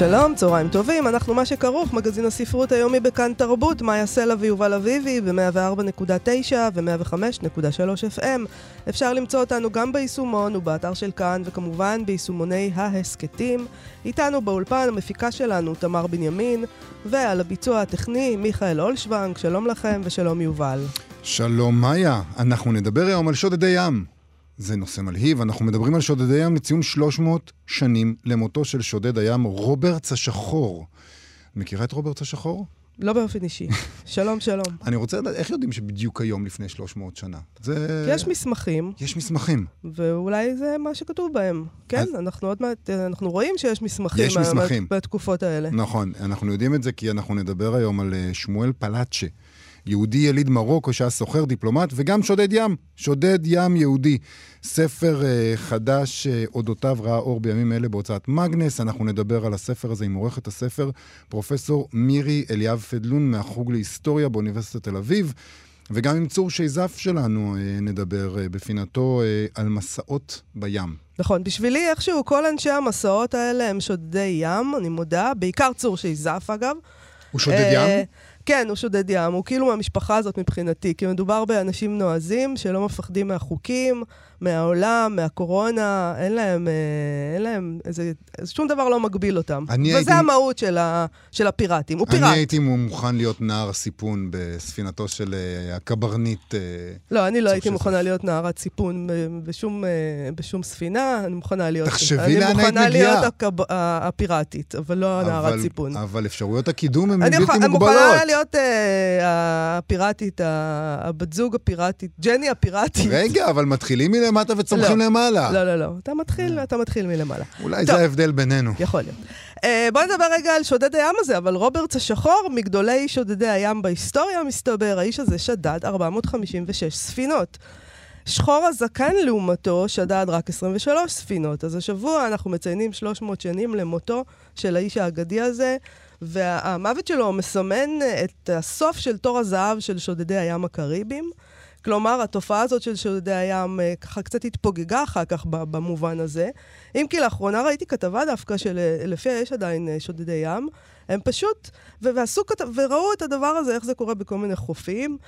שלום, צהריים טובים, אנחנו מה שכרוך, מגזין הספרות היומי בכאן תרבות, מאיה סלע ויובל אביבי ב-104.9 ו-105.3 FM. אפשר למצוא אותנו גם ביישומון ובאתר של כאן, וכמובן ביישומוני ההסכתים. איתנו באולפן המפיקה שלנו, תמר בנימין, ועל הביצוע הטכני, מיכאל אולשוונג, שלום לכם ושלום יובל. שלום מאיה, אנחנו נדבר היום על שודדי ים. זה נושא מלהיב, אנחנו מדברים על שודדי ים לציון 300 שנים למותו של שודד הים רוברטס השחור. מכירה את רוברטס השחור? לא באופן אישי. שלום, שלום. אני רוצה לדעת, איך יודעים שבדיוק היום לפני 300 שנה? זה... יש מסמכים. יש מסמכים. ואולי זה מה שכתוב בהם. כן, אז... אנחנו עוד מעט, אנחנו רואים שיש מסמכים. יש מסמכים. בתקופות האלה. נכון, אנחנו יודעים את זה כי אנחנו נדבר היום על אה, שמואל פלאצ'ה. יהודי יליד מרוקו שהיה סוחר דיפלומט, וגם שודד ים, שודד ים יהודי. ספר uh, חדש uh, אודותיו ראה אור בימים אלה בהוצאת מגנס. אנחנו נדבר על הספר הזה עם עורכת הספר, פרופסור מירי אליאב פדלון מהחוג להיסטוריה באוניברסיטת תל אביב. וגם עם צור שייזף שלנו uh, נדבר uh, בפינתו uh, על מסעות בים. נכון, בשבילי איכשהו כל אנשי המסעות האלה הם שודדי ים, אני מודה, בעיקר צור שייזף אגב. הוא שודד ים? כן, הוא שודד ים, הוא כאילו מהמשפחה הזאת מבחינתי, כי מדובר באנשים נועזים שלא מפחדים מהחוקים, מהעולם, מהקורונה, אין להם, אה, אין להם איזה, שום דבר לא מגביל אותם. וזה הייתי... המהות של, ה, של הפיראטים, הוא פיראט. אני הייתי מוכן להיות נער הסיפון בספינתו של uh, הקברניט. Uh, לא, אני לא הייתי מוכנה להיות נערת סיפון בשום, בשום ספינה, אני מוכנה להיות... תחשבי לאן היית מגיעה. אני מוכנה להיות הקב, הפיראטית, אבל לא נערת סיפון. אבל אפשרויות הקידום הן בלתי מוגבלות. אני מוכנה להיות הפיראטית, הבת זוג הפיראטית, ג'ני הפיראטית. רגע, אבל מתחילים מלמעלה. מלמטה וצומחים לא. למעלה. לא, לא, לא. אתה מתחיל, אתה מתחיל מלמעלה. אולי טוב. זה ההבדל בינינו. יכול להיות. Uh, בוא נדבר רגע על שודד הים הזה, אבל רוברטס השחור, מגדולי שודדי הים בהיסטוריה, מסתבר, האיש הזה שדד 456 ספינות. שחור הזקן לעומתו שדד רק 23 ספינות. אז השבוע אנחנו מציינים 300 שנים למותו של האיש האגדי הזה, והמוות שלו מסמן את הסוף של תור הזהב של שודדי הים הקריביים. כלומר, התופעה הזאת של שודדי הים אה, ככה קצת התפוגגה אחר כך במובן הזה. אם כי לאחרונה ראיתי כתבה דווקא שלפיה אה, יש עדיין אה, שודדי ים. הם פשוט, ועשו, וראו את הדבר הזה, איך זה קורה בכל מיני חופים,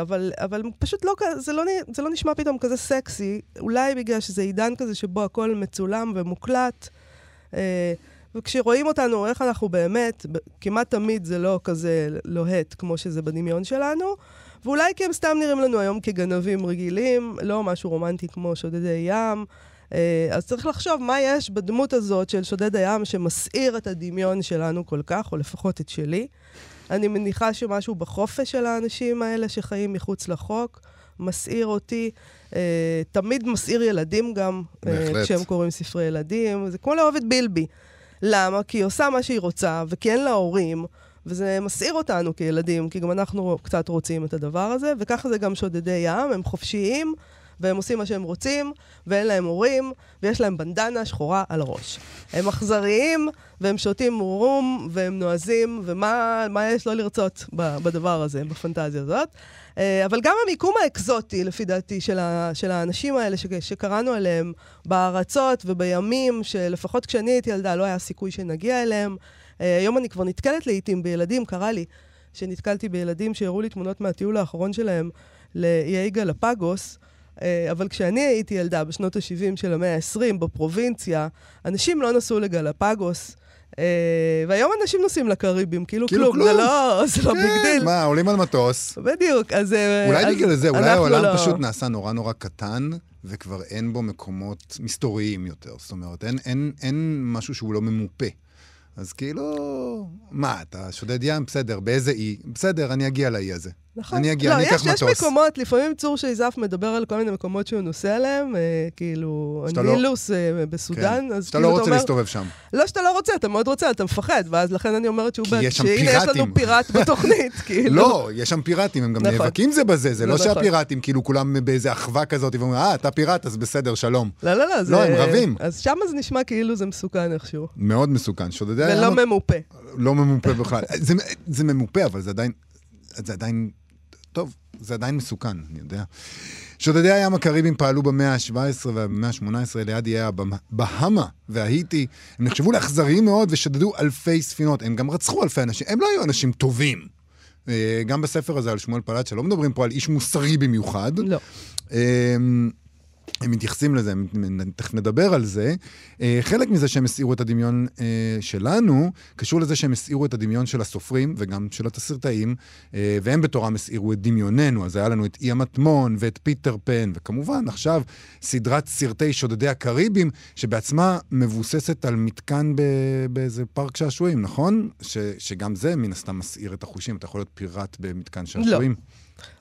אבל, אבל פשוט לא, זה לא, זה לא נשמע פתאום כזה סקסי, אולי בגלל שזה עידן כזה שבו הכל מצולם ומוקלט. וכשרואים אותנו, איך אנחנו באמת, כמעט תמיד זה לא כזה לוהט כמו שזה בדמיון שלנו. ואולי כי הם סתם נראים לנו היום כגנבים רגילים, לא משהו רומנטי כמו שודדי ים. אה, אז צריך לחשוב מה יש בדמות הזאת של שודד הים שמסעיר את הדמיון שלנו כל כך, או לפחות את שלי. אני מניחה שמשהו בחופש של האנשים האלה שחיים מחוץ לחוק מסעיר אותי. אה, תמיד מסעיר ילדים גם, אה, כשהם קוראים ספרי ילדים. זה כמו לאהוב את בילבי. למה? כי היא עושה מה שהיא רוצה, וכי אין לה הורים. וזה מסעיר אותנו כילדים, כי גם אנחנו קצת רוצים את הדבר הזה, וככה זה גם שודדי ים, הם חופשיים, והם עושים מה שהם רוצים, ואין להם הורים, ויש להם בנדנה שחורה על הראש. הם אכזריים, והם שותים רום, והם נועזים, ומה יש לא לרצות בדבר הזה, בפנטזיה הזאת. אה, אבל גם המיקום האקזוטי, לפי דעתי, של, ה, של האנשים האלה ש, שקראנו עליהם בארצות ובימים, שלפחות כשאני הייתי ילדה לא היה סיכוי שנגיע אליהם. אה, היום אני כבר נתקלת לעיתים בילדים, קרה לי שנתקלתי בילדים שהראו לי תמונות מהטיול האחרון שלהם לאיי גלפגוס. אה, אבל כשאני הייתי ילדה בשנות ה-70 של המאה ה-20 בפרובינציה, אנשים לא נסעו לגלפגוס. אה, והיום אנשים נוסעים לקריבים, כאילו, כאילו כלום, כלום. זה לא, זה לא כן, big deal. מה, עולים על מטוס. בדיוק, אז... אולי אז בגלל זה, אולי העולם לא... פשוט נעשה נורא נורא קטן, וכבר אין בו מקומות מסתוריים יותר. זאת אומרת, אין, אין, אין משהו שהוא לא ממופה. אז כאילו, מה, אתה שודד ים? בסדר, באיזה אי? בסדר, אני אגיע לאי הזה. נכון. אני אגיע, אני לא, אקח יש, יש מטוס. מקומות, לפעמים צור שייזף מדבר על כל מיני מקומות שהוא נוסע עליהם, אה, כאילו, שאתה לא- אה, בסודאן, כן. אז שאתה כאילו לא אתה רוצה אומר, להסתובב שם. לא שאתה לא רוצה, אתה מאוד רוצה, אתה מפחד, ואז לכן אני אומרת שהוא... כי ב- יש שם שהנה, יש לנו פיראטים. פיראט בתוכנית, כאילו. לא, יש שם פיראטים, הם גם נכון. נאבקים זה בזה, זה לא לא נכון. שהפיראטים כאילו כולם באיזה אחווה כזאת, ואומרים, אה, אתה פיראט, אז בסדר, שלום. לא, לא, לא, זה... הם רבים. אז שם זה נשמע כאילו זה מסוכן איכשהו. מאוד מסוכן. שודדי הים... ולא ממופה. לא ממופה בכלל. זה ממופה, אבל זה עדיין... זה עדיין... טוב, זה עדיין מסוכן, אני יודע. שודדי הים הקריביים פעלו במאה ה-17 ובמאה ה-18 ליד איי הבהמה וההיטי. הם נחשבו לאכזריים מאוד ושדדו אלפי ספינות. הם גם רצחו אלפי אנשים. הם לא היו אנשים טובים. אה, גם בספר הזה על שמואל פלאצ'ה, לא מדברים פה על איש מוסרי במיוחד. לא. הם מתייחסים לזה, תכף נדבר על זה. אה, חלק מזה שהם הסעירו את הדמיון אה, שלנו, קשור לזה שהם הסעירו את הדמיון של הסופרים וגם של התסריטאים, אה, והם בתורם הסעירו את דמיוננו. אז היה לנו את אי המטמון ואת פיטר פן, וכמובן, עכשיו סדרת סרטי שודדי הקריבים, שבעצמה מבוססת על מתקן באיזה פארק שעשועים, נכון? ש- שגם זה מן הסתם מסעיר את החושים. אתה יכול להיות פיראט במתקן שעשועים.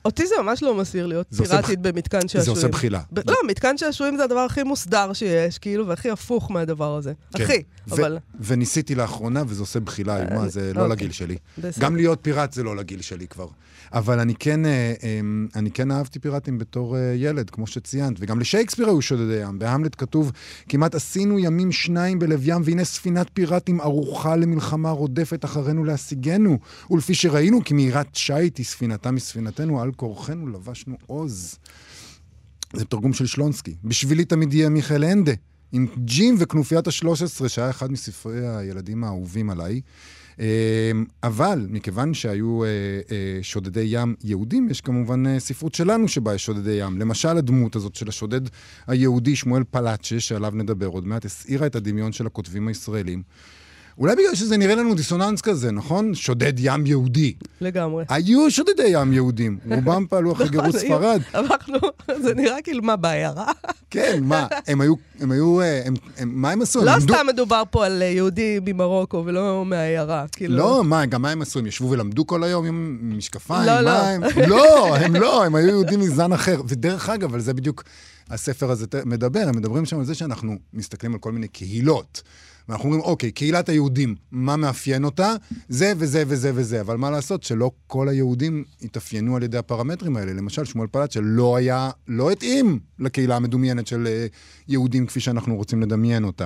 אותי זה ממש לא מסעיר להיות פיראטית במתקן שעשועים. זה עושה בחילה. ב- לא, מתקן שעשועים זה הדבר הכי מוסדר שיש, כאילו, והכי הפוך מהדבר הזה. כן. הכי, אבל... וניסיתי לאחרונה, וזה עושה בחילה איומה, זה לא אוקיי. לגיל שלי. גם להיות פיראט זה לא לגיל שלי כבר. אבל אני כן, אה, אה, אני כן אהבתי פיראטים בתור אה, ילד, כמו שציינת, וגם לשייקספיר היו שודדי ים. בהמלט כתוב, כמעט עשינו ימים שניים בלב ים, והנה ספינת פיראטים ערוכה למלחמה רודפת אחרינו להשיגנו. ולפי שראינו, כי מהירת שיט היא ספינתה מספינתנו, על כורחנו לבשנו עוז. זה תרגום של שלונסקי. בשבילי תמיד יהיה מיכאל הנדה, עם ג'ים וכנופיית ה-13, שהיה אחד מספרי הילדים האהובים עליי. אה, אבל מכיוון שהיו אה, אה, שודדי ים יהודים, יש כמובן ספרות שלנו שבה יש שודדי ים. למשל, הדמות הזאת של השודד היהודי שמואל פלאצ'ה, שעליו נדבר עוד מעט, הסעירה את הדמיון של הכותבים הישראלים. אולי בגלל שזה נראה לנו דיסוננס כזה, נכון? שודד ים יהודי. לגמרי. היו שודדי ים יהודים, רובם פעלו אחרי גירוש נכון, ספרד. אנחנו, זה נראה כאילו, מה, בעיירה? כן, מה, הם היו, הם היו, אה, מה הם עשו? לא סתם מדובר פה על אה, יהודי ממרוקו ולא מהעיירה, כאילו... לא, מה, גם מה הם עשו? הם ישבו ולמדו כל היום עם משקפיים? לא, לא. לא, הם לא, הם היו יהודים מזן אחר. ודרך אגב, על זה בדיוק הספר הזה מדבר, הם מדברים שם על זה שאנחנו מסתכלים על כל מיני קהילות. ואנחנו אומרים, אוקיי, קהילת היהודים, מה מאפיין אותה? זה וזה וזה וזה. אבל מה לעשות שלא כל היהודים התאפיינו על ידי הפרמטרים האלה. למשל, שמואל פלאט שלא היה, לא התאים לקהילה המדומיינת של אה, יהודים כפי שאנחנו רוצים לדמיין אותה.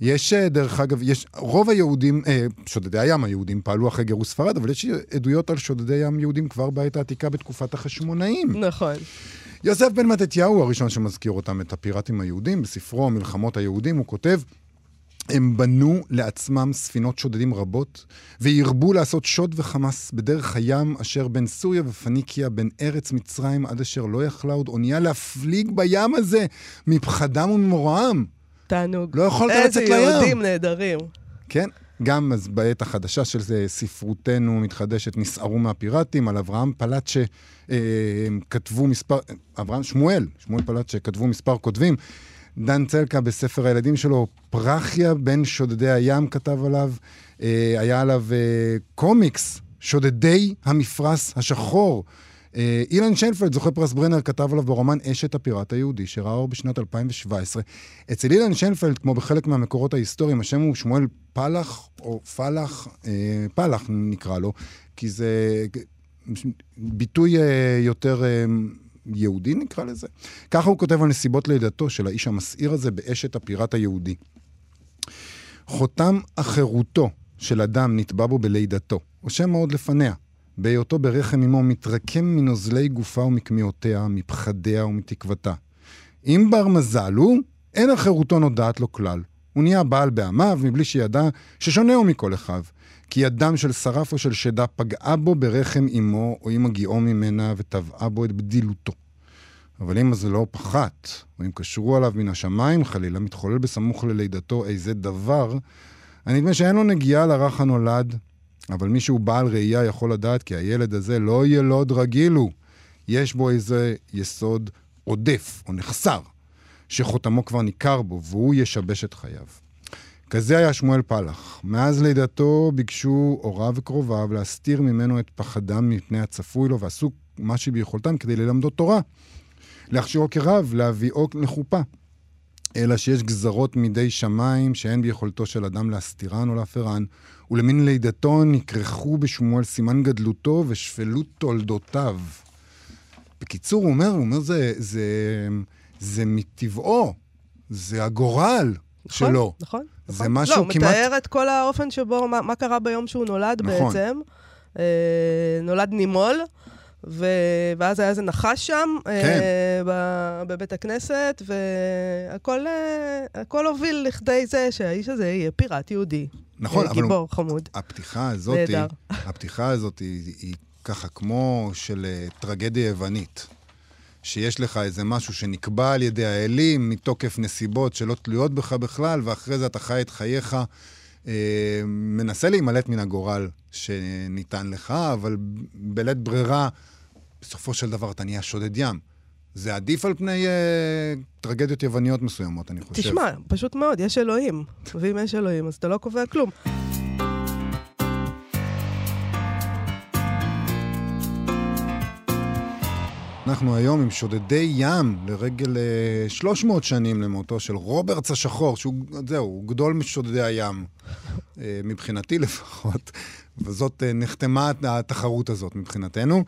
יש, אה, דרך אגב, יש, רוב היהודים, אה, שודדי הים היהודים פעלו אחרי גירוש ספרד, אבל יש עדויות על שודדי ים יהודים כבר בעת העתיקה בתקופת החשמונאים. נכון. יוסף בן מתתיהו הוא הראשון שמזכיר אותם, את הפיראטים היהודים. בספרו מלחמות היהודים הוא כותב, הם בנו לעצמם ספינות שודדים רבות, והרבו לעשות שוד וחמס בדרך הים אשר בין סוריה ופניקיה, בין ארץ מצרים, עד אשר לא יכלה עוד אונייה להפליג בים הזה, מפחדם וממוראם. תענוג. לא יכולת לצאת לים. איזה יהודים נהדרים. כן, גם אז בעת החדשה של זה, ספרותנו מתחדשת, נסערו מהפיראטים, על אברהם פלאצ'ה אה, כתבו מספר, אברהם, שמואל, שמואל פלאצ'ה כתבו מספר כותבים. דן צלקה בספר הילדים שלו, פרחיה בין שודדי הים כתב עליו, אה, היה עליו אה, קומיקס, שודדי המפרש השחור. אה, אילן שיינפלד, זוכה פרס ברנר, כתב עליו ברומן אשת הפיראט היהודי, שראה אור בשנת 2017. אצל אילן שיינפלד, כמו בחלק מהמקורות ההיסטוריים, השם הוא שמואל פלח, או פלח, אה, פלח נקרא לו, כי זה ביטוי אה, יותר אה, יהודי נקרא לזה. ככה הוא כותב על נסיבות לידתו של האיש המסעיר הזה באשת הפיראט היהודי. חותם החירותו של אדם נתבע בו בלידתו, או שם מאוד לפניה. בהיותו ברחם אמו מתרקם מנוזלי גופה ומכמיהותיה, מפחדיה ומתקוותה. אם בר מזל הוא, אין החירותו נודעת לו כלל. הוא נהיה בעל בעמיו מבלי שידע ששונה הוא מכל אחיו. כי ידם של שרף או של שדה פגעה בו ברחם אמו, או אם הגיעו ממנה וטבעה בו את בדילותו. אבל אם זה לא פחת, או אם קשרו עליו מן השמיים חלילה, מתחולל בסמוך ללידתו איזה דבר, הנדמה שאין לו נגיעה לרך הנולד, אבל מי שהוא בעל ראייה יכול לדעת כי הילד הזה לא ילוד רגיל הוא. יש בו איזה יסוד עודף או נחסר, שחותמו כבר ניכר בו, והוא ישבש את חייו. כזה היה שמואל פלח. מאז לידתו ביקשו הוריו וקרוביו להסתיר ממנו את פחדם מפני הצפוי לו, ועשו מה שביכולתם כדי ללמדו תורה. להכשירו כרב, להביאו לחופה. אלא שיש גזרות מידי שמיים שאין ביכולתו של אדם להסתירן או להפרן, ולמין לידתו נכרכו בשמואל סימן גדלותו ושפלות תולדותיו. בקיצור, הוא אומר, הוא אומר, זה, זה, זה מטבעו, זה הגורל נכון, שלו. נכון, זה נכון. משהו לא, הוא כמעט- מתאר את כל האופן שבו, מה, מה קרה ביום שהוא נולד נכון. בעצם. אה, נולד נימול, ו... ואז היה איזה נחש שם, כן. אה, ב... בבית הכנסת, והכל אה, הוביל לכדי זה שהאיש הזה יהיה פיראט יהודי. נכון, אה, אבל הוא- גיבור חמוד. הפתיחה הזאת, נהדר. הפתיחה הזאת היא, היא ככה כמו של אה, טרגדיה יוונית. שיש לך איזה משהו שנקבע על ידי האלים מתוקף נסיבות שלא תלויות בך בכלל, ואחרי זה אתה חי את חייך, אה, מנסה להימלט מן הגורל שניתן לך, אבל בלית ברירה, בסופו של דבר אתה נהיה שודד ים. זה עדיף על פני אה, טרגדיות יווניות מסוימות, אני חושב. תשמע, פשוט מאוד, יש אלוהים. ואם יש אלוהים, אז אתה לא קובע כלום. אנחנו היום עם שודדי ים לרגל אה, 300 שנים למותו של רוברטס השחור, שהוא, זהו, הוא גדול משודדי הים, אה, מבחינתי לפחות, וזאת אה, נחתמה התחרות הזאת מבחינתנו.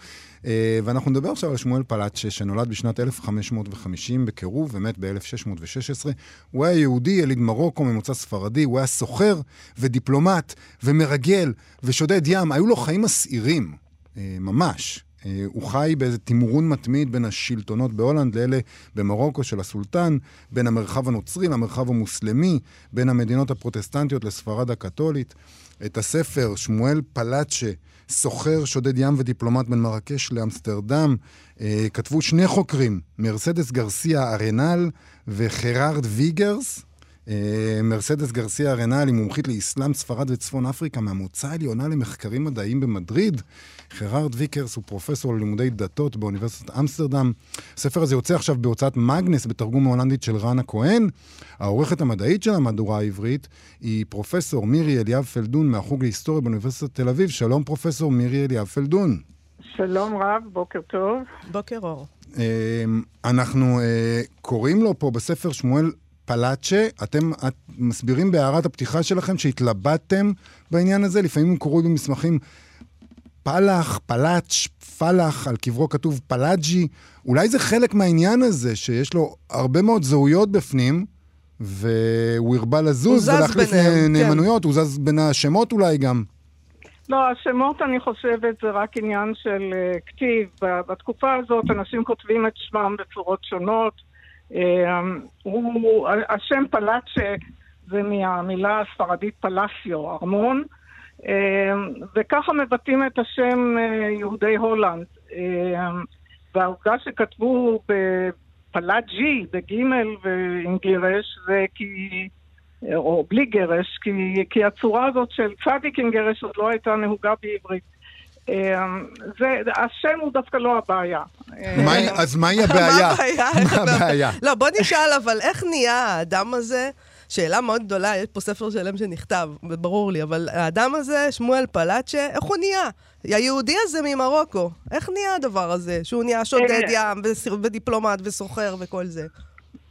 אה, ואנחנו נדבר עכשיו על שמואל פלאצ'ה, שנולד בשנת 1550 בקירוב ומת ב-1616. הוא היה יהודי, יליד מרוקו, ממוצא ספרדי, הוא היה סוחר ודיפלומט ומרגל ושודד ים. היו לו חיים מסעירים, אה, ממש. אה, הוא חי באיזה תמרון מתמיד בין השלטונות בהולנד לאלה במרוקו של הסולטן, בין המרחב הנוצרי למרחב המוסלמי, בין המדינות הפרוטסטנטיות לספרד הקתולית. את הספר שמואל פלאצ'ה, סוחר, שודד ים ודיפלומט בין מרקש לאמסטרדם, אה, כתבו שני חוקרים, מרסדס גרסיה ארנל וחרארד ויגרס. אה, מרסדס גרסיה ארנל היא מומחית לאסלאם, ספרד וצפון אפריקה, מהמועצה העליונה למחקרים מדעיים במדריד. חרארד ויגרס הוא פרופסור ללימודי דתות באוניברסיטת אמסטרדם. הספר הזה יוצא עכשיו בהוצאת מאגנס, בתרגום ההולנדית של רנה כהן. העורכת המדעית של המהדורה העברית היא פרופסור מירי אליאב פלדון מהחוג להיסטוריה באוניברסיטת תל אביב. שלום פרופסור מירי אליאב פלדון. שלום רב, בוקר טוב. בוקר אור. אה, אנחנו אה, קוראים לו פה בספר שמואל פלאצ'ה, אתם את, מסבירים בהערת הפתיחה שלכם שהתלבטתם בעניין הזה, לפעמים הם קוראים במסמכים פלח, פלאץ', פלח, על קברו כתוב פלאג'י. אולי זה חלק מהעניין הזה, שיש לו הרבה מאוד זהויות בפנים, והוא הרבה הוא לזוז ולהחליף ביניהם, נאמנויות, הוא זז בין השמות אולי גם. לא, השמות, אני חושבת, זה רק עניין של uh, כתיב. בתקופה הזאת אנשים כותבים את שמם בצורות שונות. Uh, הוא, השם פלאצ'ה זה מהמילה הספרדית פלסיו, ארמון, uh, וככה מבטאים את השם uh, יהודי הולנד. Uh, והעובדה שכתבו בפלאג'י, בגימל ועם גירש, זה כי... או בלי גרש, כי, כי הצורה הזאת של צדיק עם גרש עוד לא הייתה נהוגה בעברית. זה, השם הוא דווקא לא הבעיה. מהי- אז מהי הבעיה? מה הבעיה? לא, בוא נשאל, אבל איך נהיה האדם הזה? שאלה מאוד גדולה, יש פה ספר שלם שנכתב, ברור לי, אבל האדם הזה, שמואל פלאצ'ה, איך הוא נהיה? היהודי הזה ממרוקו, איך נהיה הדבר הזה? שהוא נהיה שודד אה. ים, ודיפלומט, וסוחר, וכל זה.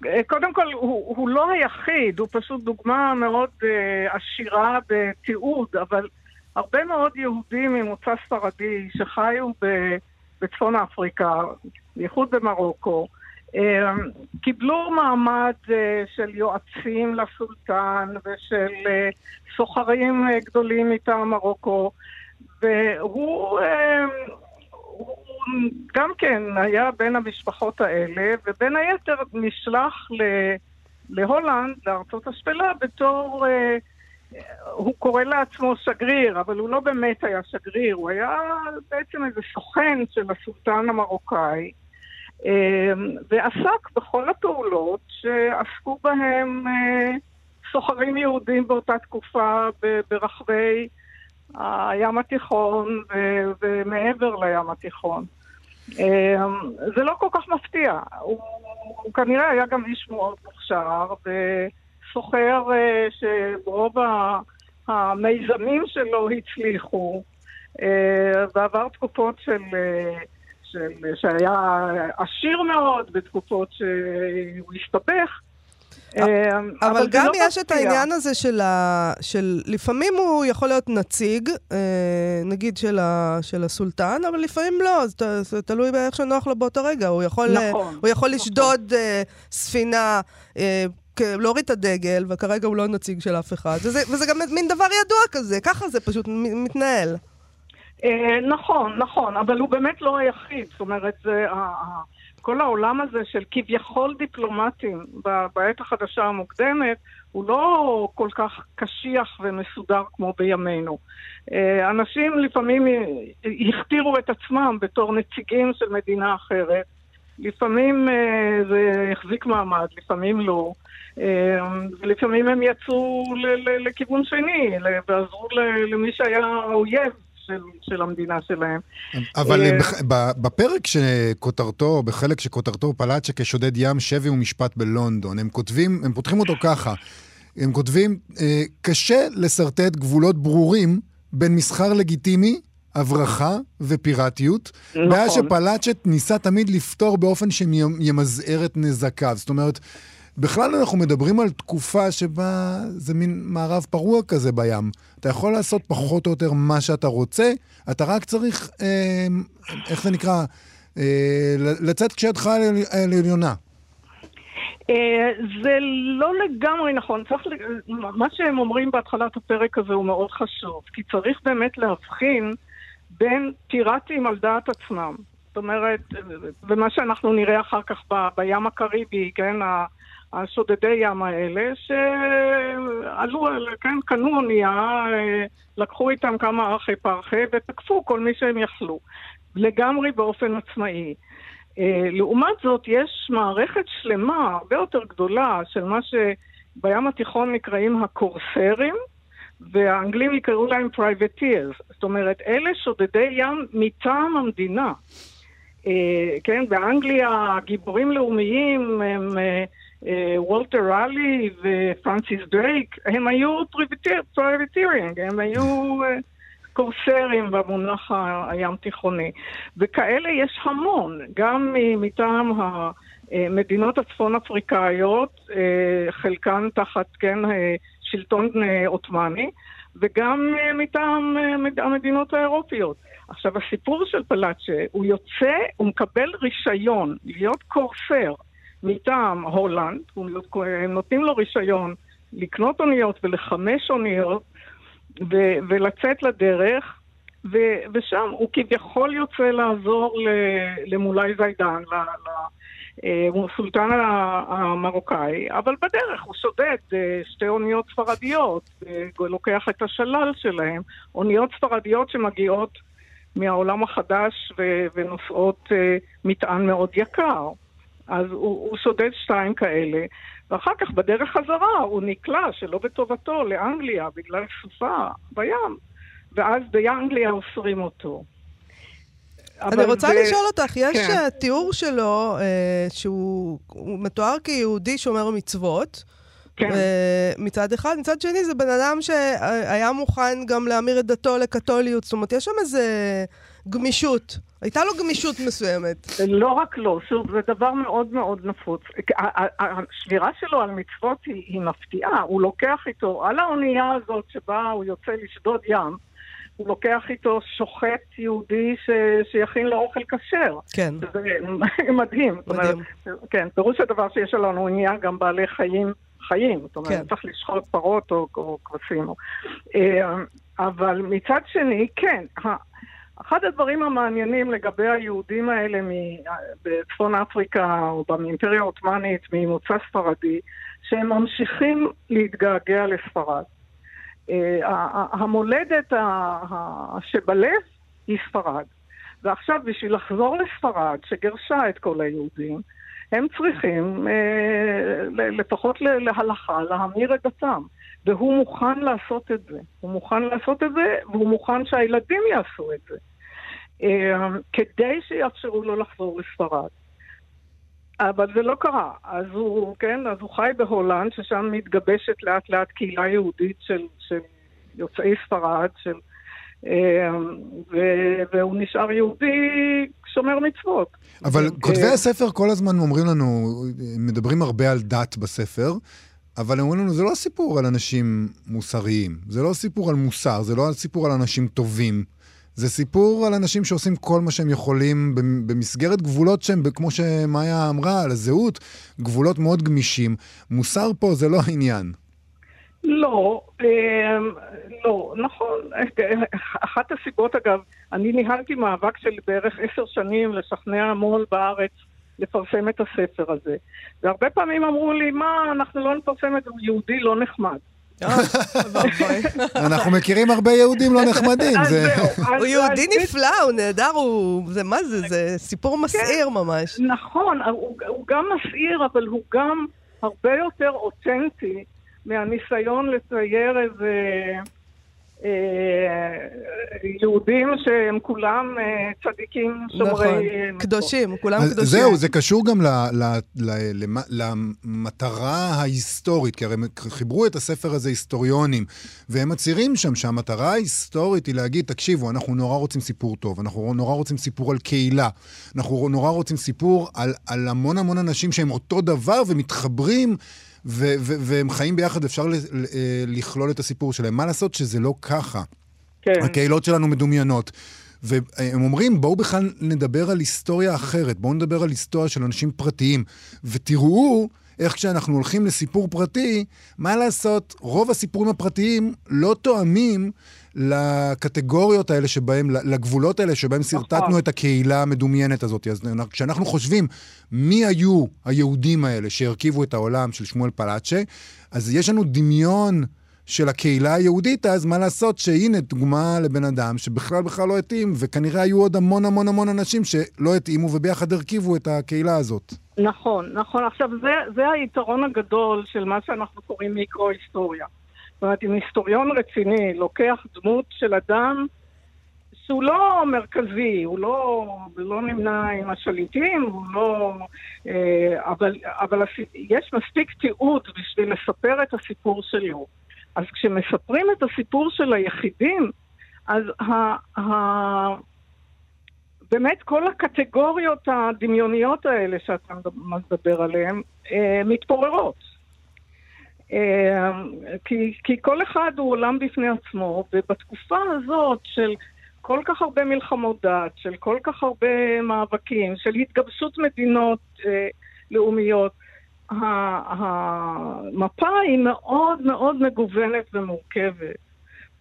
אה, קודם כל, הוא, הוא לא היחיד, הוא פשוט דוגמה מאוד אה, עשירה בתיעוד, אבל הרבה מאוד יהודים ממוצא ספרדי שחיו בצפון אפריקה, בייחוד במרוקו, אה, קיבלו מעמד אה, של יועצים לסולטן ושל אה, סוחרים אה, גדולים מטעם מרוקו, והוא הוא גם כן היה בין המשפחות האלה, ובין היתר נשלח. להולנד, לארצות השפלה, בתור... אה, הוא קורא לעצמו שגריר, אבל הוא לא באמת היה שגריר, הוא היה בעצם איזה סוכן של הסולטן המרוקאי, אה, ועסק בכל הפעולות שעסקו בהם אה, סוחרים יהודים באותה תקופה ברחבי הים התיכון ו- ומעבר לים התיכון. אה, זה לא כל כך מפתיע. הוא, הוא כנראה היה גם איש מאוד מוכשר, סוחר אה, שרוב המיזמים שלו הצליחו, אה, ועבר תקופות של... של, שהיה עשיר מאוד, בתקופות שהוא הסתבך. אה, אבל גם לא יש את העניין הזה של, ה... של... לפעמים הוא יכול להיות נציג, אה, נגיד של, ה... של הסולטן, אבל לפעמים לא, זה תלוי באיך שנוח לו באותו רגע. הוא יכול, נכון, הוא יכול נכון. לשדוד ספינה להוריד את הדגל, וכרגע הוא לא נציג של אף אחד. וזה, וזה גם מין דבר ידוע כזה, ככה זה פשוט מתנהל. נכון, נכון, אבל הוא באמת לא היחיד. זאת אומרת, זה... כל העולם הזה של כביכול דיפלומטים בעת החדשה המוקדמת, הוא לא כל כך קשיח ומסודר כמו בימינו. אה, אנשים לפעמים הכתירו את עצמם בתור נציגים של מדינה אחרת. לפעמים אה, זה החזיק מעמד, לפעמים לא. אה, ולפעמים הם יצאו לכיוון שני, ועזרו למי שהיה האויב של, של המדינה שלהם. אבל אה, בפרק שכותרתו, בחלק שכותרתו פלאצ'ה כשודד ים, שבי ומשפט בלונדון, הם כותבים, הם פותחים אותו ככה. הם כותבים, קשה לשרטט גבולות ברורים בין מסחר לגיטימי, הברחה ופיראטיות. נכון. בעיה שפלאצ'ט ניסה תמיד לפתור באופן שימזער את נזקיו. זאת אומרת, בכלל אנחנו מדברים על תקופה שבה זה מין מערב פרוע כזה בים. אתה יכול לעשות פחות או יותר מה שאתה רוצה, אתה רק צריך, אה, איך זה נקרא, אה, לצאת כשידך על עליונה. אה, זה לא לגמרי נכון. צריך, מה שהם אומרים בהתחלת הפרק הזה הוא מאוד חשוב, כי צריך באמת להבחין בין פיראטים על דעת עצמם. זאת אומרת, ומה שאנחנו נראה אחר כך ב, בים הקריבי, כן, השודדי ים האלה, שעלו, כן, קנו אונייה, לקחו איתם כמה ארכי פרחי ותקפו כל מי שהם יכלו. לגמרי באופן עצמאי. אה, לעומת זאת, יש מערכת שלמה, הרבה יותר גדולה, של מה שבים התיכון נקראים הקורסרים, והאנגלים יקראו להם privateers. זאת אומרת, אלה שודדי ים מטעם המדינה. אה, כן, באנגליה גיבורים לאומיים הם... אה, אה, וולטר ראלי ופרנסיס דרייק, הם היו privateering, הם היו קורסרים במונח הים תיכוני. וכאלה יש המון, גם מטעם המדינות הצפון אפריקאיות, חלקן תחת, כן, שלטון עות'מאני, וגם מטעם המדינות האירופיות. עכשיו, הסיפור של פלאצ'ה, הוא יוצא, הוא מקבל רישיון להיות קורסר. מטעם הולנד, הם נותנים לו רישיון לקנות אוניות ולחמש אוניות ו- ולצאת לדרך, ו- ושם הוא כביכול יוצא לעזור למולאי זיידן, אה, המרוקאי, אבל בדרך הוא שודד אה, שתי אוניות ספרדיות, לוקח את השלל שלהם, אוניות ספרדיות שמגיעות מהעולם החדש ונושאות אה, מטען מאוד יקר. אז הוא, הוא שודד שתיים כאלה, ואחר כך בדרך חזרה הוא נקלע שלא בטובתו לאנגליה בגלל סופה בים, ואז באנגליה אוסרים אותו. אני רוצה זה... לשאול אותך, יש כן. תיאור שלו אה, שהוא מתואר כיהודי שומר מצוות, כן. מצד אחד. מצד שני, זה בן אדם שהיה מוכן גם להמיר את דתו לקתוליות. זאת אומרת, יש שם איזה גמישות. הייתה לו גמישות מסוימת. לא רק לו, שוב, זה דבר מאוד מאוד נפוץ. השבירה שלו על מצוות היא, היא מפתיעה. הוא לוקח איתו, על האונייה הזאת שבה הוא יוצא לשדוד ים, הוא לוקח איתו שוחט יהודי ש... שיכין לו אוכל כשר. כן. זה מדהים. מדהים. אומרת, כן, פירוש הדבר שיש על האונייה גם בעלי חיים חיים. זאת אומרת, כן. צריך לשחוט פרות או, או כבשים. אה, אבל מצד שני, כן, אחד הדברים המעניינים לגבי היהודים האלה בצפון אפריקה או באימפריה העות'מאנית ממוצא ספרדי, שהם ממשיכים להתגעגע לספרד. אה, המולדת שבלב היא ספרד. ועכשיו, בשביל לחזור לספרד, שגירשה את כל היהודים, הם צריכים, אה, לפחות להלכה, להמיר את דתם. והוא מוכן לעשות את זה. הוא מוכן לעשות את זה, והוא מוכן שהילדים יעשו את זה. אה, כדי שיאפשרו לו לחזור לספרד. אבל זה לא קרה. אז הוא, כן, אז הוא חי בהולנד, ששם מתגבשת לאט לאט קהילה יהודית של, של יוצאי ספרד, של, אה, ו, והוא נשאר יהודי שומר מצוות. אבל אה, כותבי הספר כל הזמן אומרים לנו, מדברים הרבה על דת בספר, אבל הם אומרים לנו, זה לא סיפור על אנשים מוסריים, זה לא סיפור על מוסר, זה לא סיפור על אנשים טובים. זה סיפור על אנשים שעושים כל מה שהם יכולים במסגרת גבולות שהם, כמו שמאיה אמרה, על הזהות, גבולות מאוד גמישים. מוסר פה זה לא העניין. לא, אמ, לא, נכון. אחת הסיבות, אגב, אני ניהלתי מאבק של בערך עשר שנים לשכנע המון בארץ לפרסם את הספר הזה. והרבה פעמים אמרו לי, מה, אנחנו לא נפרסם את זה, יהודי לא נחמד. אה, אנחנו מכירים הרבה יהודים לא נחמדים. הוא יהודי נפלא, הוא נהדר, הוא... זה מה זה? זה סיפור כן. מסעיר ממש. נכון, הוא גם מסעיר, אבל הוא גם הרבה יותר אותנטי מהניסיון לצייר איזה... אה, יהודים שהם כולם אה, צדיקים שומרי... נכון, קדושים, כולם קדושים. זהו, זה קשור גם למטרה ההיסטורית, כי הרי הם חיברו את הספר הזה היסטוריונים, והם מצהירים שם שהמטרה ההיסטורית היא להגיד, תקשיבו, אנחנו נורא רוצים סיפור טוב, אנחנו נורא רוצים סיפור על קהילה, אנחנו נורא רוצים סיפור על, על המון המון אנשים שהם אותו דבר ומתחברים. ו- ו- והם חיים ביחד, אפשר ל- אה, לכלול את הסיפור שלהם. מה לעשות שזה לא ככה? כן. הקהילות שלנו מדומיינות. והם אומרים, בואו בכלל נדבר על היסטוריה אחרת, בואו נדבר על היסטוריה של אנשים פרטיים, ותראו איך כשאנחנו הולכים לסיפור פרטי, מה לעשות, רוב הסיפורים הפרטיים לא תואמים לקטגוריות האלה שבהם, לגבולות האלה שבהם שרטטנו נכון. את הקהילה המדומיינת הזאת. אז כשאנחנו חושבים מי היו היהודים האלה שהרכיבו את העולם של שמואל פלאצ'ה, אז יש לנו דמיון של הקהילה היהודית, אז מה לעשות שהנה דוגמה לבן אדם שבכלל בכלל לא התאים, וכנראה היו עוד המון המון המון אנשים שלא התאימו וביחד הרכיבו את הקהילה הזאת. נכון, נכון. עכשיו, זה, זה היתרון הגדול של מה שאנחנו קוראים מיקרו-היסטוריה. זאת אומרת, אם היסטוריון רציני לוקח דמות של אדם שהוא לא מרכזי, הוא לא, לא נמנה עם השליטים, הוא לא... אה, אבל, אבל יש מספיק תיעוד בשביל לספר את הסיפור שלו. אז כשמספרים את הסיפור של היחידים, אז ה, ה, באמת כל הקטגוריות הדמיוניות האלה שאתה מדבר עליהן, אה, מתפוררות. אה, כי, כי כל אחד הוא עולם בפני עצמו, ובתקופה הזאת של כל כך הרבה מלחמות דת, של כל כך הרבה מאבקים, של התגבשות מדינות אה, לאומיות, המפה היא מאוד מאוד מגוונת ומורכבת.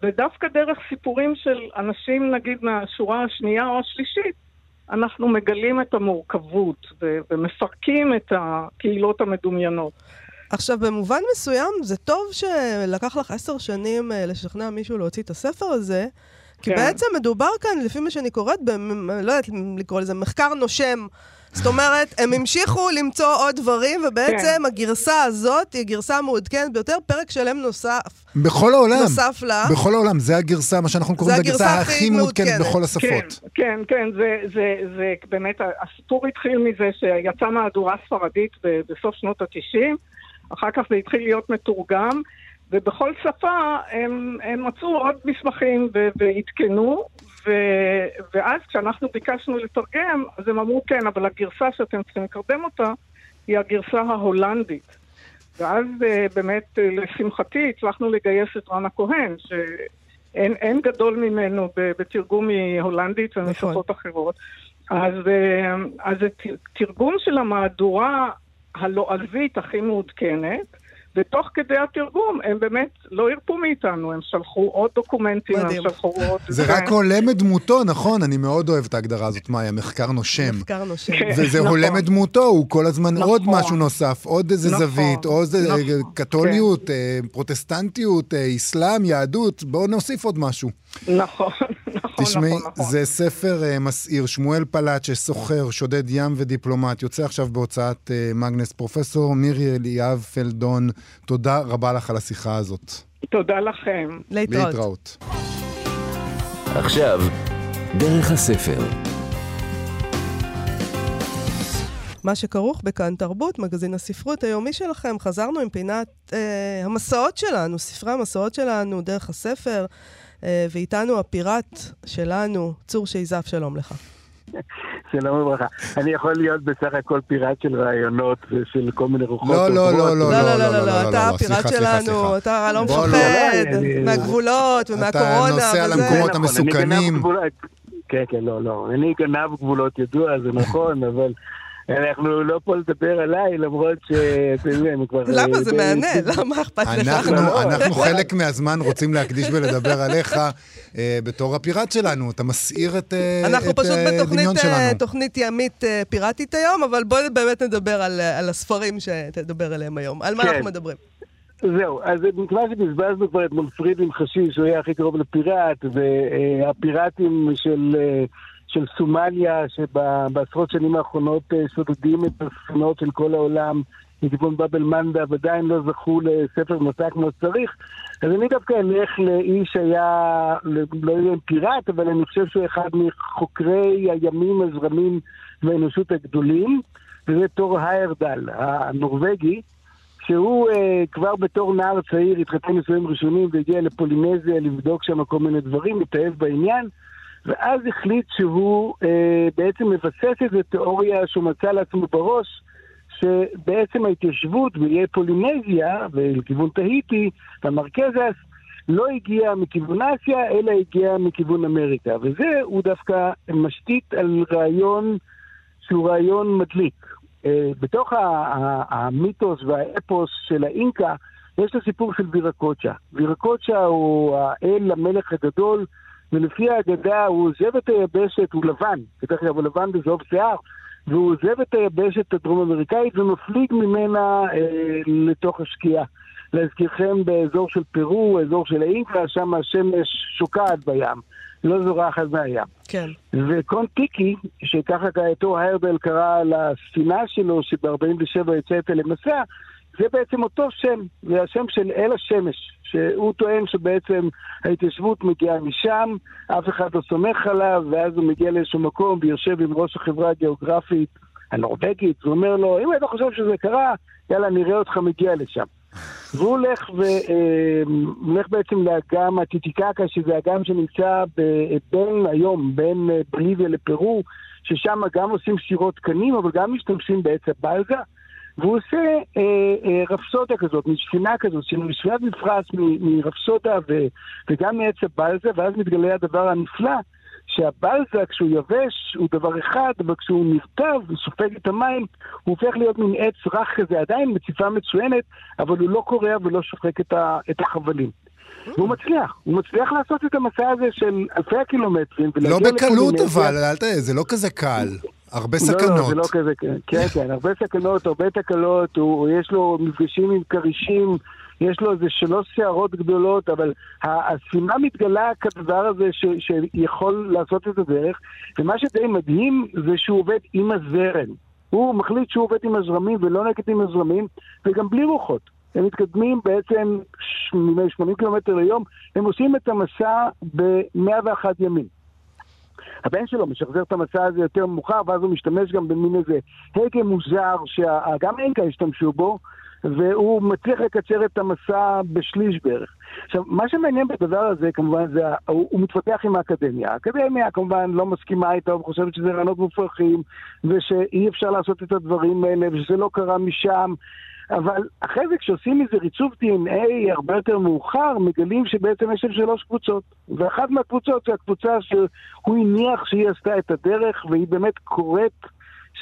ודווקא דרך סיפורים של אנשים, נגיד, מהשורה השנייה או השלישית, אנחנו מגלים את המורכבות ומפרקים את הקהילות המדומיינות. עכשיו, במובן מסוים, זה טוב שלקח לך עשר שנים אה, לשכנע מישהו להוציא את הספר הזה, כי כן. בעצם מדובר כאן, לפי מה שאני קוראת, ב... לא יודעת לקרוא לזה מחקר נושם. זאת אומרת, הם המשיכו למצוא עוד דברים, ובעצם כן. הגרסה הזאת היא הגרסה המעודכנת ביותר, פרק שלם נוסף. בכל העולם. נוסף לה. בכל העולם, זה הגרסה, מה שאנחנו קוראים, זה הגרסה הכי מעודכנת בכל השפות. כן, כן, כן, זה, זה, זה באמת, הסיפור התחיל מזה שיצאה מהדורה ספרדית בסוף שנות ה-90, אחר כך זה התחיל להיות מתורגם. ובכל שפה הם, הם מצאו עוד מסמכים ועדכנו, ו- ואז כשאנחנו ביקשנו לתרגם, אז הם אמרו כן, אבל הגרסה שאתם צריכים לקרדם אותה היא הגרסה ההולנדית. ואז uh, באמת, uh, לשמחתי, הצלחנו לגייס את רן הכהן, שאין גדול ממנו בתרגום מהולנדית ומשפות נכון. אחרות. אז, uh, אז תרגום של המהדורה הלועזית הכי מעודכנת, ותוך כדי התרגום הם באמת לא הרפו מאיתנו, הם שלחו עוד דוקומנטים, מדהים. הם שלחו עוד... זה רק הולם את דמותו, נכון? אני מאוד אוהב את ההגדרה הזאת, מאיה, מחקר נושם. מחקר נושם. כן, וזה נכון. הולם את דמותו, הוא כל הזמן נכון. עוד משהו נוסף, עוד איזה נכון. זווית, עוד איזה נכון. קתוליות, כן. פרוטסטנטיות, אה, אסלאם, יהדות, בואו נוסיף עוד משהו. נכון, נכון, תשמעי, נכון, נכון. זה ספר uh, מסעיר, שמואל פלאצ'ה, סוחר, שודד ים ודיפלומט, יוצא עכשיו בהוצאת uh, מגנס. פרופסור מירי אליאב פלדון, תודה רבה לך על השיחה הזאת. תודה לכם. להתראות. להתראות. עכשיו, דרך הספר. מה שכרוך בכאן תרבות, מגזין הספרות היומי שלכם. חזרנו עם פינת אה, המסעות שלנו, ספרי המסעות שלנו דרך הספר, אה, ואיתנו הפיראט שלנו, צור שייזף, שלום לך. שלום וברכה. אני יכול להיות בסך הכל פיראט של רעיונות ושל כל מיני רוחות. לא, לא, לא, לא, לא, לא, לא, אתה הפיראט שלנו, אתה לא מפחד מהגבולות ומהקורונה. אתה נוסע למקומות המסוכנים. כן, כן, לא, לא. אני גנב גבולות ידוע, זה נכון, אבל אנחנו לא פה לדבר עליי, למרות שאתם יודעים, כבר... למה? זה מהנה, למה אכפת לך? אנחנו חלק מהזמן רוצים להקדיש ולדבר עליך אה, בתור הפיראט שלנו. אתה מסעיר את הדמיון שלנו. אנחנו פשוט בתוכנית תוכנית ימית אה, פיראטית היום, אבל בואי באמת נדבר על הספרים שתדבר עליהם היום. על מה אנחנו מדברים? זהו, אז מכיוון שבזבזנו כבר את מונפריד עם חשיש, שהוא היה הכי קרוב לפיראט, והפיראטים של... של סומליה, שבעשרות שנים האחרונות אה, שודדים את הספינות של כל העולם מכיוון באבל מנדה, ועדיין לא זכו לספר מסע כמו שצריך. אז אני דווקא אלך לאיש שהיה, לא יודע אם פיראט, אבל אני חושב שהוא אחד מחוקרי הימים, הזרמים והאנושות הגדולים, וזה תור היירדל, הנורבגי. שהוא אה, כבר בתור נער צעיר התחתן נישואים ראשונים והגיע לפולינזיה לבדוק שם כל מיני דברים, התאהב בעניין, ואז החליט שהוא אה, בעצם מבסס איזו תיאוריה שהוא מצא לעצמו בראש, שבעצם ההתיישבות באיי פולינזיה ולכיוון תהיטי, המרכזס, לא הגיע מכיוון אסיה, אלא הגיע מכיוון אמריקה. וזה הוא דווקא משתית על רעיון שהוא רעיון מדליק. אה, בתוך המיתוס והאפוס של האינקה, יש את הסיפור של וירקוצ'ה. וירקוצ'ה הוא האל, המלך הגדול, ולפי האגדה הוא עוזב את היבשת, הוא לבן, בדרך כלל הוא לבן בזוב שיער, והוא עוזב את היבשת הדרום אמריקאית ומפליג ממנה אה, לתוך השקיעה. להזכירכם באזור של פרו, אזור של האינקה, שם השמש שוקעת בים, לא זורחת מהים. כן. וקונטיקי, שככה כעתו היירבל קרא לספינה שלו, שב-47 יוצאת למסע, זה בעצם אותו שם, זה השם של אל השמש, שהוא טוען שבעצם ההתיישבות מגיעה משם, אף אחד לא סומך עליו, ואז הוא מגיע לאיזשהו מקום ויושב עם ראש החברה הגיאוגרפית הנורבגית, ואומר לו, אם אתה חושב שזה קרה, יאללה, נראה אותך מגיע לשם. והוא הולך, ו, אה, הולך בעצם לאגם הטיטיקקה, שזה אגם שנמצא בין היום, בין אה, בוליביה לפרו, ששם גם עושים סירות קנים, אבל גם משתמשים בעץ הבלגה. והוא עושה אה, אה, רפסודה כזאת, משפינה כזאת, ספינת מפרש מרפסודה ו, וגם מעץ הבלזה, ואז מתגלה הדבר הנפלא, שהבלזה, כשהוא יבש, הוא דבר אחד, אבל כשהוא נרטב, הוא סופג את המים, הוא הופך להיות מין עץ רך כזה, עדיין מציפה מצוינת, אבל הוא לא קורע ולא שוחק את, ה, את החבלים. והוא מצליח, הוא מצליח לעשות את המסע הזה של אלפי הקילומטרים. לא בקלות אבל, אל תראה, זה לא כזה קל. הרבה סכנות. לא, לא, זה לא כזה, כן, כן, הרבה סכנות, הרבה תקלות, הוא, יש לו מפגשים עם כרישים, יש לו איזה שלוש שערות גדולות, אבל הספינה מתגלה כדבר הזה ש, שיכול לעשות את הדרך, ומה שדי מדהים זה שהוא עובד עם הזרם. הוא מחליט שהוא עובד עם הזרמים ולא נגד עם הזרמים, וגם בלי רוחות. הם מתקדמים בעצם 80 קילומטר ליום, הם עושים את המסע ב-101 ימים. הבן שלו משחזר את המסע הזה יותר מאוחר, ואז הוא משתמש גם במין איזה הגה מוזר, שגם אינקה השתמשו בו, והוא מצליח לקצר את המסע בשליש בערך. עכשיו, מה שמעניין בדבר הזה, כמובן, זה, הוא, הוא מתפתח עם האקדמיה. האקדמיה כמובן לא מסכימה איתו, וחושבת שזה רעיונות מופרכים, ושאי אפשר לעשות את הדברים האלה, ושזה לא קרה משם, אבל אחרי זה כשעושים מזה ריצוף DNA הרבה יותר מאוחר, מגלים שבעצם יש שם שלוש קבוצות. ואחת מהקבוצות זה הקבוצה שהוא הניח שהיא עשתה את הדרך, והיא באמת קורית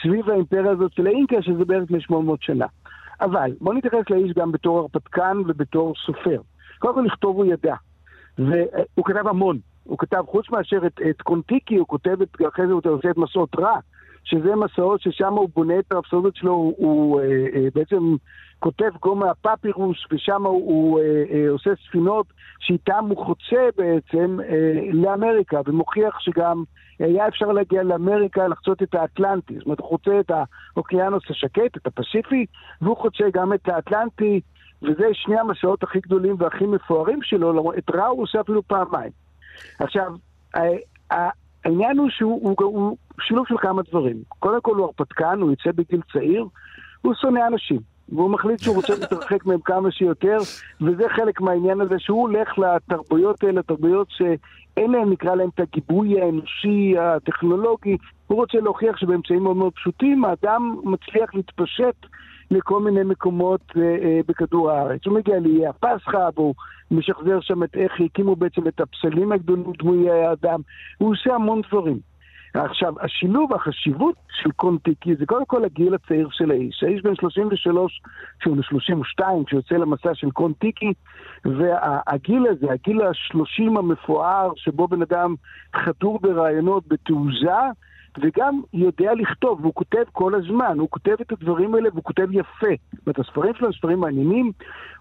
סביב האימפריה הזאת של האינקה, שזה בערך לפני 800 שנה. אבל בואו נתייחס לאיש גם בתור הרפתקן ובתור סופר. קודם כל לכתוב הוא ידע, והוא כתב המון. הוא כתב, חוץ מאשר את, את קונטיקי, הוא כותב את, אחרי זה הוא עושה את מסעות רע. שזה מסעות ששם הוא בונה את הרפסודות שלו, הוא, הוא אה, אה, בעצם כותב גומה הפפירוס, ושם הוא, הוא אה, אה, עושה ספינות שאיתם הוא חוצה בעצם אה, לאמריקה, ומוכיח שגם היה אפשר להגיע לאמריקה, לחצות את האטלנטי. זאת אומרת, הוא חוצה את האוקיינוס השקט, את הפסיפי, והוא חוצה גם את האטלנטי, וזה שני המסעות הכי גדולים והכי מפוארים שלו, את רע הוא עושה אפילו פעמיים. עכשיו, העניין הוא שהוא הוא, הוא שילוב של כמה דברים. קודם כל הוא הרפתקן, הוא יוצא בגיל צעיר, הוא שונא אנשים. והוא מחליט שהוא רוצה להתרחק מהם כמה שיותר, וזה חלק מהעניין הזה שהוא הולך לתרבויות האלה, תרבויות שאין להם, נקרא להם, את הגיבוי האנושי, הטכנולוגי. הוא רוצה להוכיח שבאמצעים מאוד מאוד פשוטים האדם מצליח להתפשט לכל מיני מקומות אה, אה, בכדור הארץ. הוא מגיע לאיי הפסחא, והוא משחזר שם את איך הקימו בעצם את הפסלים הגדולים דמויי האדם. הוא עושה המון דברים. עכשיו, השילוב, החשיבות של קונטיקי זה קודם כל הגיל הצעיר של האיש. האיש בן 33, כשהוא בן 32, כשיוצא למסע של קונטיקי, והגיל הזה, הגיל השלושים המפואר, שבו בן אדם חתור ברעיונות, בתעוזה, וגם יודע לכתוב, והוא כותב כל הזמן, הוא כותב את הדברים האלה והוא כותב יפה. זאת אומרת, הספרים שלו הם ספרים מעניינים,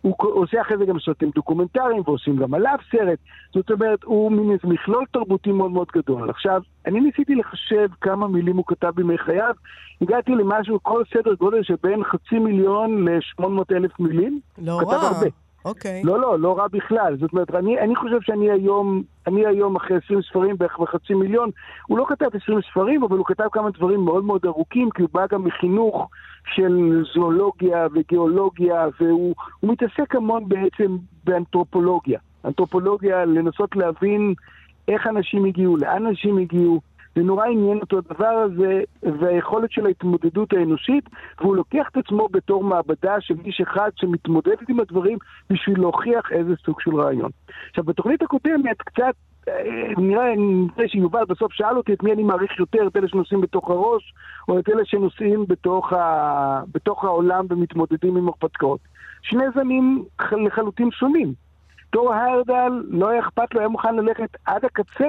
הוא עושה אחרי זה גם סרטים דוקומנטריים ועושים גם עליו סרט, זאת אומרת, הוא מין איזה מכלול תרבותי מאוד מאוד גדול. עכשיו, אני ניסיתי לחשב כמה מילים הוא כתב בימי חייו, הגעתי למשהו, כל סדר גודל שבין חצי מיליון ל-800 אלף מילים. לא כתב רע. אוקיי. לא, לא, לא רע בכלל. זאת אומרת, אני, אני חושב שאני היום, אני היום אחרי 20 ספרים, בערך בחצי מיליון, הוא לא כתב 20 ספרים, אבל הוא כתב כמה דברים מאוד מאוד ארוכים, כי הוא בא גם מחינוך של זואולוגיה וגיאולוגיה, והוא הוא מתעסק המון בעצם באנתרופולוגיה. אנתרופולוגיה, לנסות להבין איך אנשים הגיעו, לאן אנשים הגיעו. זה נורא עניין אותו הדבר הזה, והיכולת של ההתמודדות האנושית, והוא לוקח את עצמו בתור מעבדה של איש אחד שמתמודדת עם הדברים בשביל להוכיח איזה סוג של רעיון. עכשיו, בתוכנית הקודמת קצת, אה, נראה, נראה שיובל בסוף שאל אותי את מי אני מעריך יותר, את אלה שנוסעים בתוך הראש, או את אלה שנוסעים בתוך, ה... בתוך העולם ומתמודדים עם הרפתקאות. שני זנים לחלוטין שונים. תור היירדל לא היה אכפת לו, היה מוכן ללכת עד הקצה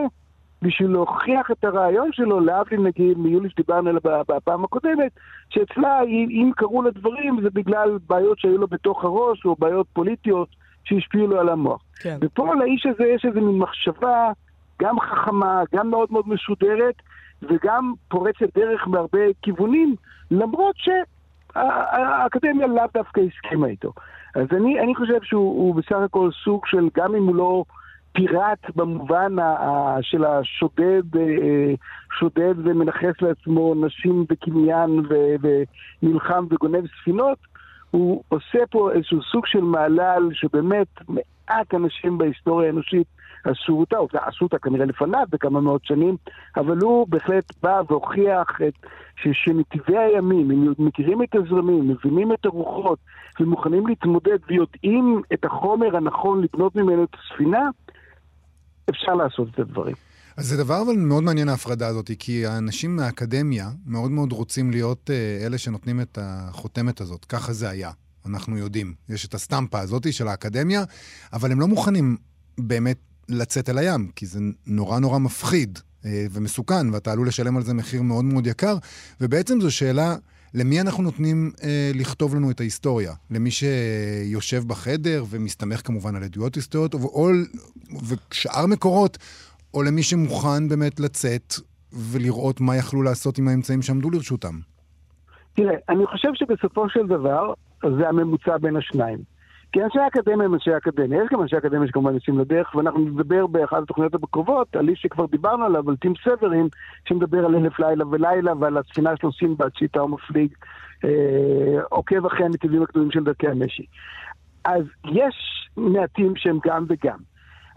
בשביל להוכיח את הרעיון שלו, להבדיל נגיד מיולי שדיברנו עליה בפעם הקודמת, שאצלה אם קרו לה דברים זה בגלל בעיות שהיו לו בתוך הראש או בעיות פוליטיות שהשפיעו לו על המוח. כן. ופה לאיש הזה יש איזו מין מחשבה גם חכמה, גם מאוד מאוד משודרת וגם פורצת דרך מהרבה כיוונים, למרות שהאקדמיה לאו דווקא הסכימה איתו. אז אני, אני חושב שהוא הוא בסך הכל סוג של, גם אם הוא לא פיראט במובן של השודד, אה, שודד ומנכס לעצמו נשים בקניין ו- ונלחם וגונב ספינות, הוא עושה פה איזשהו סוג של מעלל שבאמת מעט אנשים בהיסטוריה האנושית עשו אותה, או עשו אותה כנראה לפניו בכמה מאות שנים, אבל הוא בהחלט בא והוכיח את, ש, שנתיבי הימים, הם מכירים את הזרמים, מבינים את הרוחות, ומוכנים להתמודד ויודעים את החומר הנכון לבנות ממנו את הספינה, אפשר לעשות את הדברים. אז זה דבר אבל מאוד מעניין ההפרדה הזאת, כי האנשים מהאקדמיה מאוד מאוד רוצים להיות uh, אלה שנותנים את החותמת הזאת. ככה זה היה, אנחנו יודעים. יש את הסטמפה הזאת של האקדמיה, אבל הם לא מוכנים באמת לצאת אל הים, כי זה נורא נורא מפחיד uh, ומסוכן, ואתה עלול לשלם על זה מחיר מאוד מאוד יקר, ובעצם זו שאלה... למי אנחנו נותנים אה, לכתוב לנו את ההיסטוריה? למי שיושב בחדר ומסתמך כמובן על עדויות היסטוריות או, או, ושאר מקורות, או למי שמוכן באמת לצאת ולראות מה יכלו לעשות עם האמצעים שעמדו לרשותם? תראה, אני חושב שבסופו של דבר זה הממוצע בין השניים. כי אנשי האקדמיה הם אנשי האקדמיה. יש גם אנשי אקדמיה שכמובן יוצאים לדרך, ואנחנו נדבר באחת התוכניות הקרובות על איש שכבר דיברנו עליו, על טים סברין, שמדבר על אלף לילה ולילה ועל הספינה שלו סינבד, שיטה ומפליג, אה, עוקב אחרי הנתיבים הקדומים של דרכי המשי. אז יש מעטים שהם גם וגם.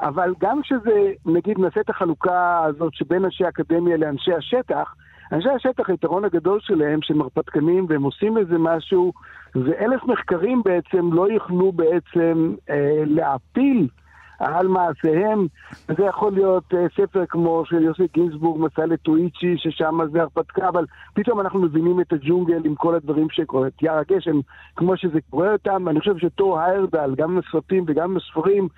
אבל גם כשזה, נגיד, נעשה את החלוקה הזאת שבין אנשי האקדמיה לאנשי השטח, אנשי השטח, היתרון הגדול שלהם, שהם הרפתקנים והם עושים איזה משהו, ואלף מחקרים בעצם לא יוכלו בעצם אה, להפיל על מעשיהם. זה יכול להיות אה, ספר כמו של יוסי גינזבורג, מסע לטוויצ'י, ששם זה הרפתקה, אבל פתאום אנחנו מבינים את הג'ונגל עם כל הדברים שקורים, את יער הגשם, כמו שזה קורה אותם. אני חושב שתור היירדל, גם בסרטים וגם בספרים,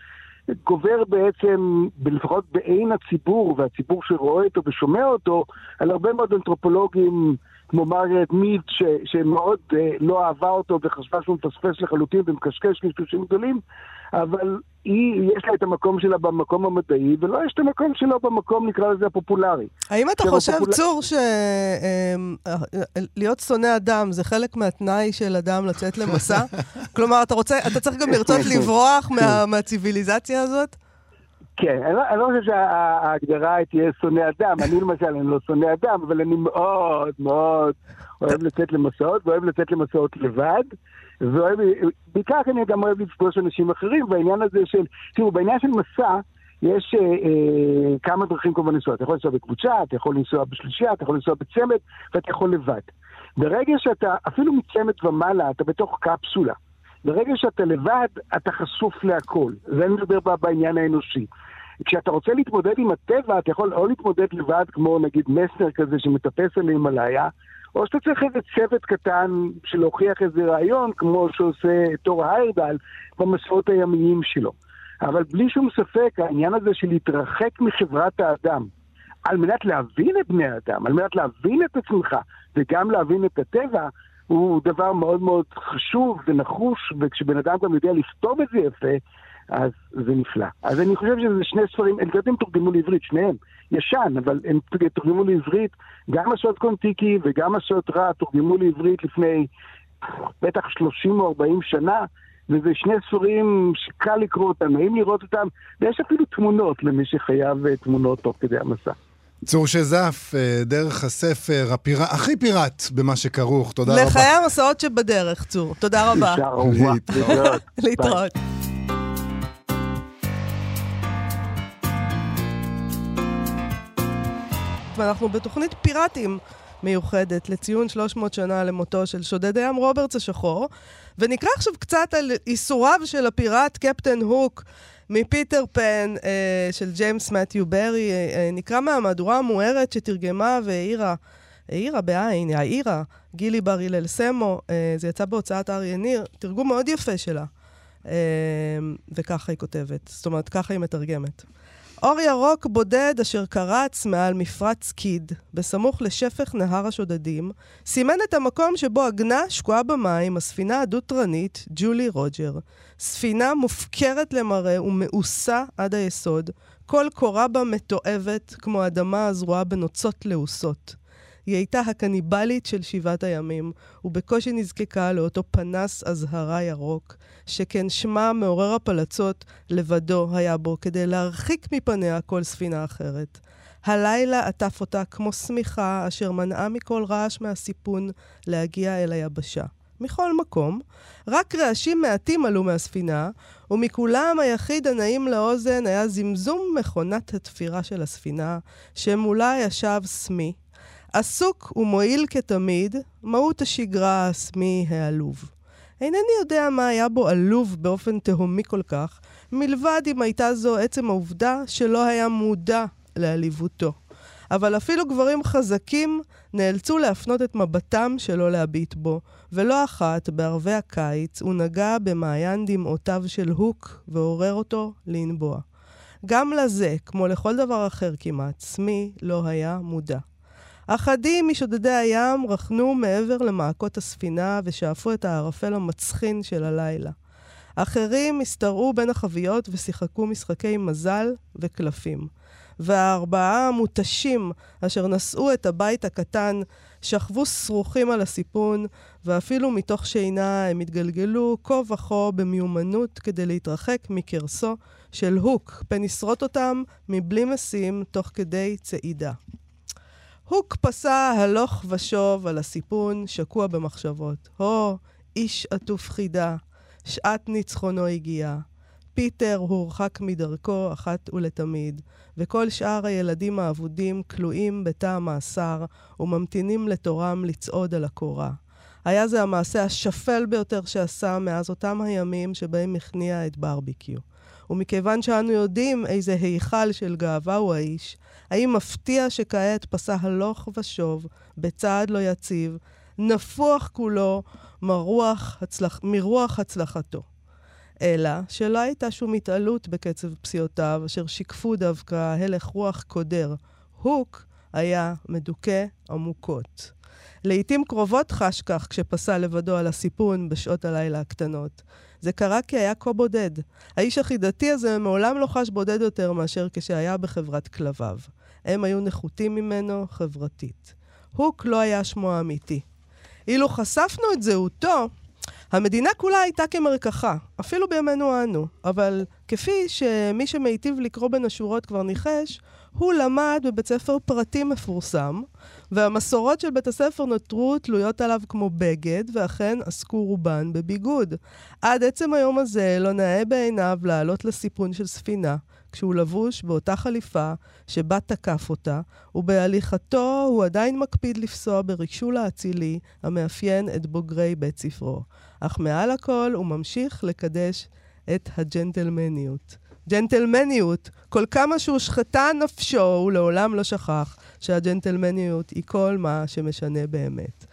גובר בעצם, לפחות בעין הציבור, והציבור שרואה אותו ושומע אותו, על הרבה מאוד אנתרופולוגים כמו מרגרט מיד, ש, שמאוד אה, לא אהבה אותו וחשבה שהוא מפספס לחלוטין ומקשקש לשלושים גדולים, אבל היא, יש לה את המקום שלה במקום המדעי, ולא יש את המקום שלו במקום, נקרא לזה, הפופולרי. האם אתה חושב, הפופול- צור, שלהיות שונא אדם זה חלק מהתנאי של אדם לצאת למסע? כלומר, אתה רוצה, אתה צריך גם לרצות כן, כן. לברוח מה- מהציוויליזציה הזאת? כן, אני לא, אני לא חושב שההגדרה תהיה שונא אדם. אני למשל, אני לא שונא אדם, אבל אני מאוד מאוד אוהב לצאת למסעות, ואוהב לצאת למסעות לבד. ואוהב, אני גם אוהב לפגוש אנשים אחרים, בעניין הזה של, תראו, בעניין של מסע, יש אה, אה, כמה דרכים כמובן לנסוע. אתה יכול לנסוע בקבוצה, אתה יכול לנסוע בשלישייה, אתה יכול לנסוע בצמד, ואתה יכול לבד. ברגע שאתה, אפילו מצמד ומעלה, אתה בתוך קפסולה. ברגע שאתה לבד, אתה חשוף להכל. זה אני מדבר בעניין האנושי. כשאתה רוצה להתמודד עם הטבע, אתה יכול או להתמודד לבד, כמו נגיד מסנר כזה שמטפס על הימאליה, או שאתה צריך איזה צוות קטן של להוכיח איזה רעיון, כמו שעושה תור היירדל במסעות הימיים שלו. אבל בלי שום ספק, העניין הזה של להתרחק מחברת האדם, על מנת להבין את בני האדם, על מנת להבין את עצמך, וגם להבין את הטבע, הוא דבר מאוד מאוד חשוב ונחוש, וכשבן אדם גם יודע לכתוב את זה יפה, אז זה נפלא. אז אני חושב שזה שני ספרים, הם קודם תורגמו לעברית, שניהם. ישן, אבל הם תורגמו לעברית, גם השוט קונטיקי וגם השוט רע תורגמו לעברית לפני בטח 30 או 40 שנה, וזה שני ספרים שקל לקרוא אותם, נעים לראות אותם, ויש אפילו תמונות למי שחייב אה, תמונות תוך כדי המסע. צור שזף, אה, דרך הספר, הפיר... הכי פיראט במה שכרוך, תודה רבה. לחיי המסעות שבדרך, צור. תודה רבה. להתראות. להתראות. ואנחנו בתוכנית פיראטים מיוחדת לציון 300 שנה למותו של שודד הים רוברטס השחור, ונקרא עכשיו קצת על איסוריו של הפיראט קפטן הוק מפיטר פן אה, של ג'יימס מתיו ברי, אה, אה, נקרא מהמהדורה המוארת שתרגמה והעירה, העירה בעין, העירה, גילי בר הלל סמו, אה, זה יצא בהוצאת אריה ניר, תרגום מאוד יפה שלה. אה, וככה היא כותבת, זאת אומרת, ככה היא מתרגמת. אור ירוק בודד אשר קרץ מעל מפרץ קיד, בסמוך לשפך נהר השודדים, סימן את המקום שבו עגנה שקועה במים הספינה הדו-תרנית, ג'ולי רוג'ר. ספינה מופקרת למראה ומאוסה עד היסוד, כל קורה בה מתועבת, כמו אדמה הזרועה בנוצות לעוסות. היא הייתה הקניבלית של שבעת הימים, ובקושי נזקקה לאותו פנס אזהרה ירוק, שכן שמה מעורר הפלצות לבדו היה בו, כדי להרחיק מפניה כל ספינה אחרת. הלילה עטף אותה כמו שמיכה, אשר מנעה מכל רעש מהסיפון להגיע אל היבשה. מכל מקום, רק רעשים מעטים עלו מהספינה, ומכולם היחיד הנעים לאוזן היה זמזום מכונת התפירה של הספינה, שמולה ישב סמי, עסוק ומועיל כתמיד, מהות השגרה הסמי העלוב. אינני יודע מה היה בו עלוב באופן תהומי כל כך, מלבד אם הייתה זו עצם העובדה שלא היה מודע לעליבותו. אבל אפילו גברים חזקים נאלצו להפנות את מבטם שלא להביט בו, ולא אחת, בערבי הקיץ, הוא נגע במעיין דמעותיו של הוק ועורר אותו לנבוע. גם לזה, כמו לכל דבר אחר כמעט, סמי לא היה מודע. אחדים משודדי הים רכנו מעבר למעקות הספינה ושאפו את הערפל המצחין של הלילה. אחרים הסתרעו בין החביות ושיחקו משחקי מזל וקלפים. והארבעה המותשים אשר נשאו את הבית הקטן שכבו שרוכים על הסיפון, ואפילו מתוך שינה הם התגלגלו כה וכה במיומנות כדי להתרחק מקרסו של הוק, פן ישרוט אותם מבלי משים תוך כדי צעידה. הוק פסע הלוך ושוב על הסיפון, שקוע במחשבות. הו, איש עטוף חידה, שעת ניצחונו הגיעה. פיטר הורחק מדרכו אחת ולתמיד, וכל שאר הילדים האבודים כלואים בתא המאסר וממתינים לתורם לצעוד על הקורה. היה זה המעשה השפל ביותר שעשה מאז אותם הימים שבהם הכניע את ברביקיו. ומכיוון שאנו יודעים איזה היכל של גאווה הוא האיש, האם מפתיע שכעת פסע הלוך ושוב, בצעד לא יציב, נפוח כולו מרוח, הצלח, מרוח הצלחתו. אלא שלא הייתה שום התעלות בקצב פסיעותיו, אשר שיקפו דווקא הלך רוח קודר. הוק היה מדוכא עמוקות. לעתים קרובות חש כך כשפסע לבדו על הסיפון בשעות הלילה הקטנות. זה קרה כי היה כה בודד. האיש החידתי הזה מעולם לא חש בודד יותר מאשר כשהיה בחברת כלביו. הם היו נחותים ממנו חברתית. הוק לא היה שמו האמיתי. אילו חשפנו את זהותו, המדינה כולה הייתה כמרקחה, אפילו בימינו אנו, אבל כפי שמי שמיטיב לקרוא בין השורות כבר ניחש, הוא למד בבית ספר פרטי מפורסם, והמסורות של בית הספר נותרו תלויות עליו כמו בגד, ואכן עסקו רובן בביגוד. עד עצם היום הזה לא נאה בעיניו לעלות לסיפון של ספינה, כשהוא לבוש באותה חליפה שבה תקף אותה, ובהליכתו הוא עדיין מקפיד לפסוע ברישול האצילי המאפיין את בוגרי בית ספרו. אך מעל הכל הוא ממשיך לקדש את הג'נטלמניות. ג'נטלמניות, כל כמה שהושחתה נפשו, הוא לעולם לא שכח שהג'נטלמניות היא כל מה שמשנה באמת.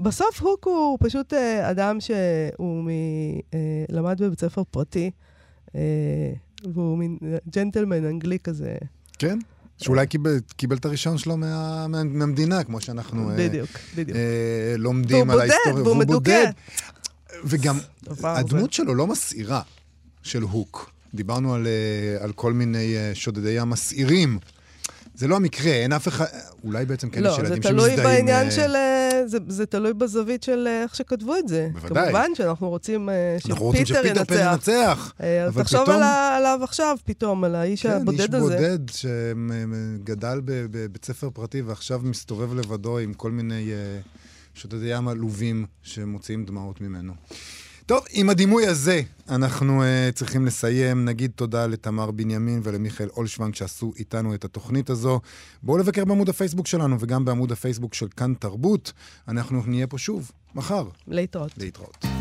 בסוף הוק הוא פשוט אה, אדם שהוא מ, אה, למד בבית ספר פרטי, אה, והוא מין ג'נטלמן אנגלי כזה. כן? שאולי קיבל, קיבל את הרישיון שלו מה, מה, מהמדינה, כמו שאנחנו בדיוק, אה, בדיוק. אה, לומדים והוא על בודד, ההיסטוריה. והוא מדוכא. וגם, הדמות. שלו לא מסעירה, של הוק. דיברנו על, על כל מיני שודדי ים מסעירים. זה לא המקרה, אין אף אחד, אולי בעצם כן יש לא, זה ילדים תלוי שמזדהים... בעניין אה, של... אה, זה, זה תלוי בזווית של אה, איך שכתבו את זה. בוודאי. כמובן שאנחנו רוצים אנחנו רוצים שפיטר ינצח. אז תחשוב פתאום- על ה- עליו עכשיו, פתאום, על האיש כן, איש הבודד הזה. בודד שגדל בבית ספר פרטי ועכשיו מסתובב לבדו עם כל מיני שודדי ים עלובים שמוציאים דמעות ממנו. טוב, עם הדימוי הזה אנחנו uh, צריכים לסיים. נגיד תודה לתמר בנימין ולמיכאל אולשוונג שעשו איתנו את התוכנית הזו. בואו לבקר בעמוד הפייסבוק שלנו וגם בעמוד הפייסבוק של כאן תרבות. אנחנו נהיה פה שוב, מחר. להתראות. להתראות.